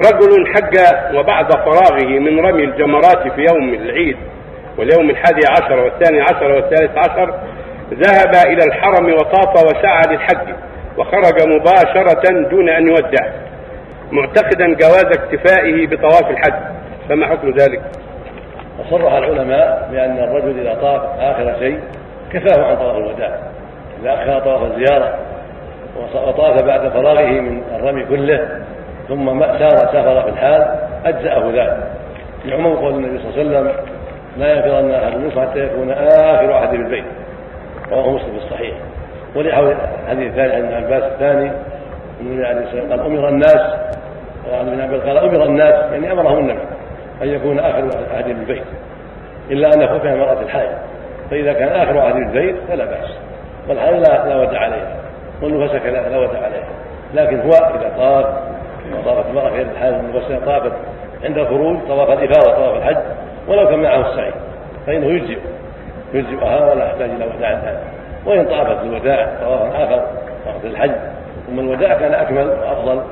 رجل حج وبعد فراغه من رمي الجمرات في يوم العيد واليوم الحادي عشر والثاني عشر والثالث عشر ذهب إلى الحرم وطاف وسعى للحج وخرج مباشرة دون أن يودع معتقدا جواز اكتفائه بطواف الحج فما حكم ذلك؟ وصرح العلماء بأن الرجل إذا طاف آخر شيء كفاه عن طواف الوداع إذا أخر طواف الزيارة وطاف بعد فراغه من الرمي كله ثم سار سافر في الحال أجزأه ذلك. لعموم قول النبي صلى الله عليه وسلم لا ينفرن أحد منكم حتى يكون آخر عهد بالبيت رواه مسلم في الصحيح. ولحول الحديث الثاني عن عباس الثاني النبي عليه الصلاة والسلام قال أمر الناس. وعن ابن عباس قال أمر الناس. يعني امرهم النبي أن يكون آخر عهد بالبيت إلا أن يكون فيها المراه الحائض. فإذا كان آخر عهد بالبيت فلا بأس. والحائض لا, ودع عليها. والنفس لا ودع عليها. لكن هو إذا طاف وطافت المرأة غير الحائض المغسله طافت عند الخروج طواف الإفاضة طواف الحج ولو كان معه السعي فإنه يجزئ يجزئها ولا يحتاج إلى وداع ثاني وإن طافت الوداع طوافا آخر طافت الحج ثم الوداع كان أكمل وأفضل.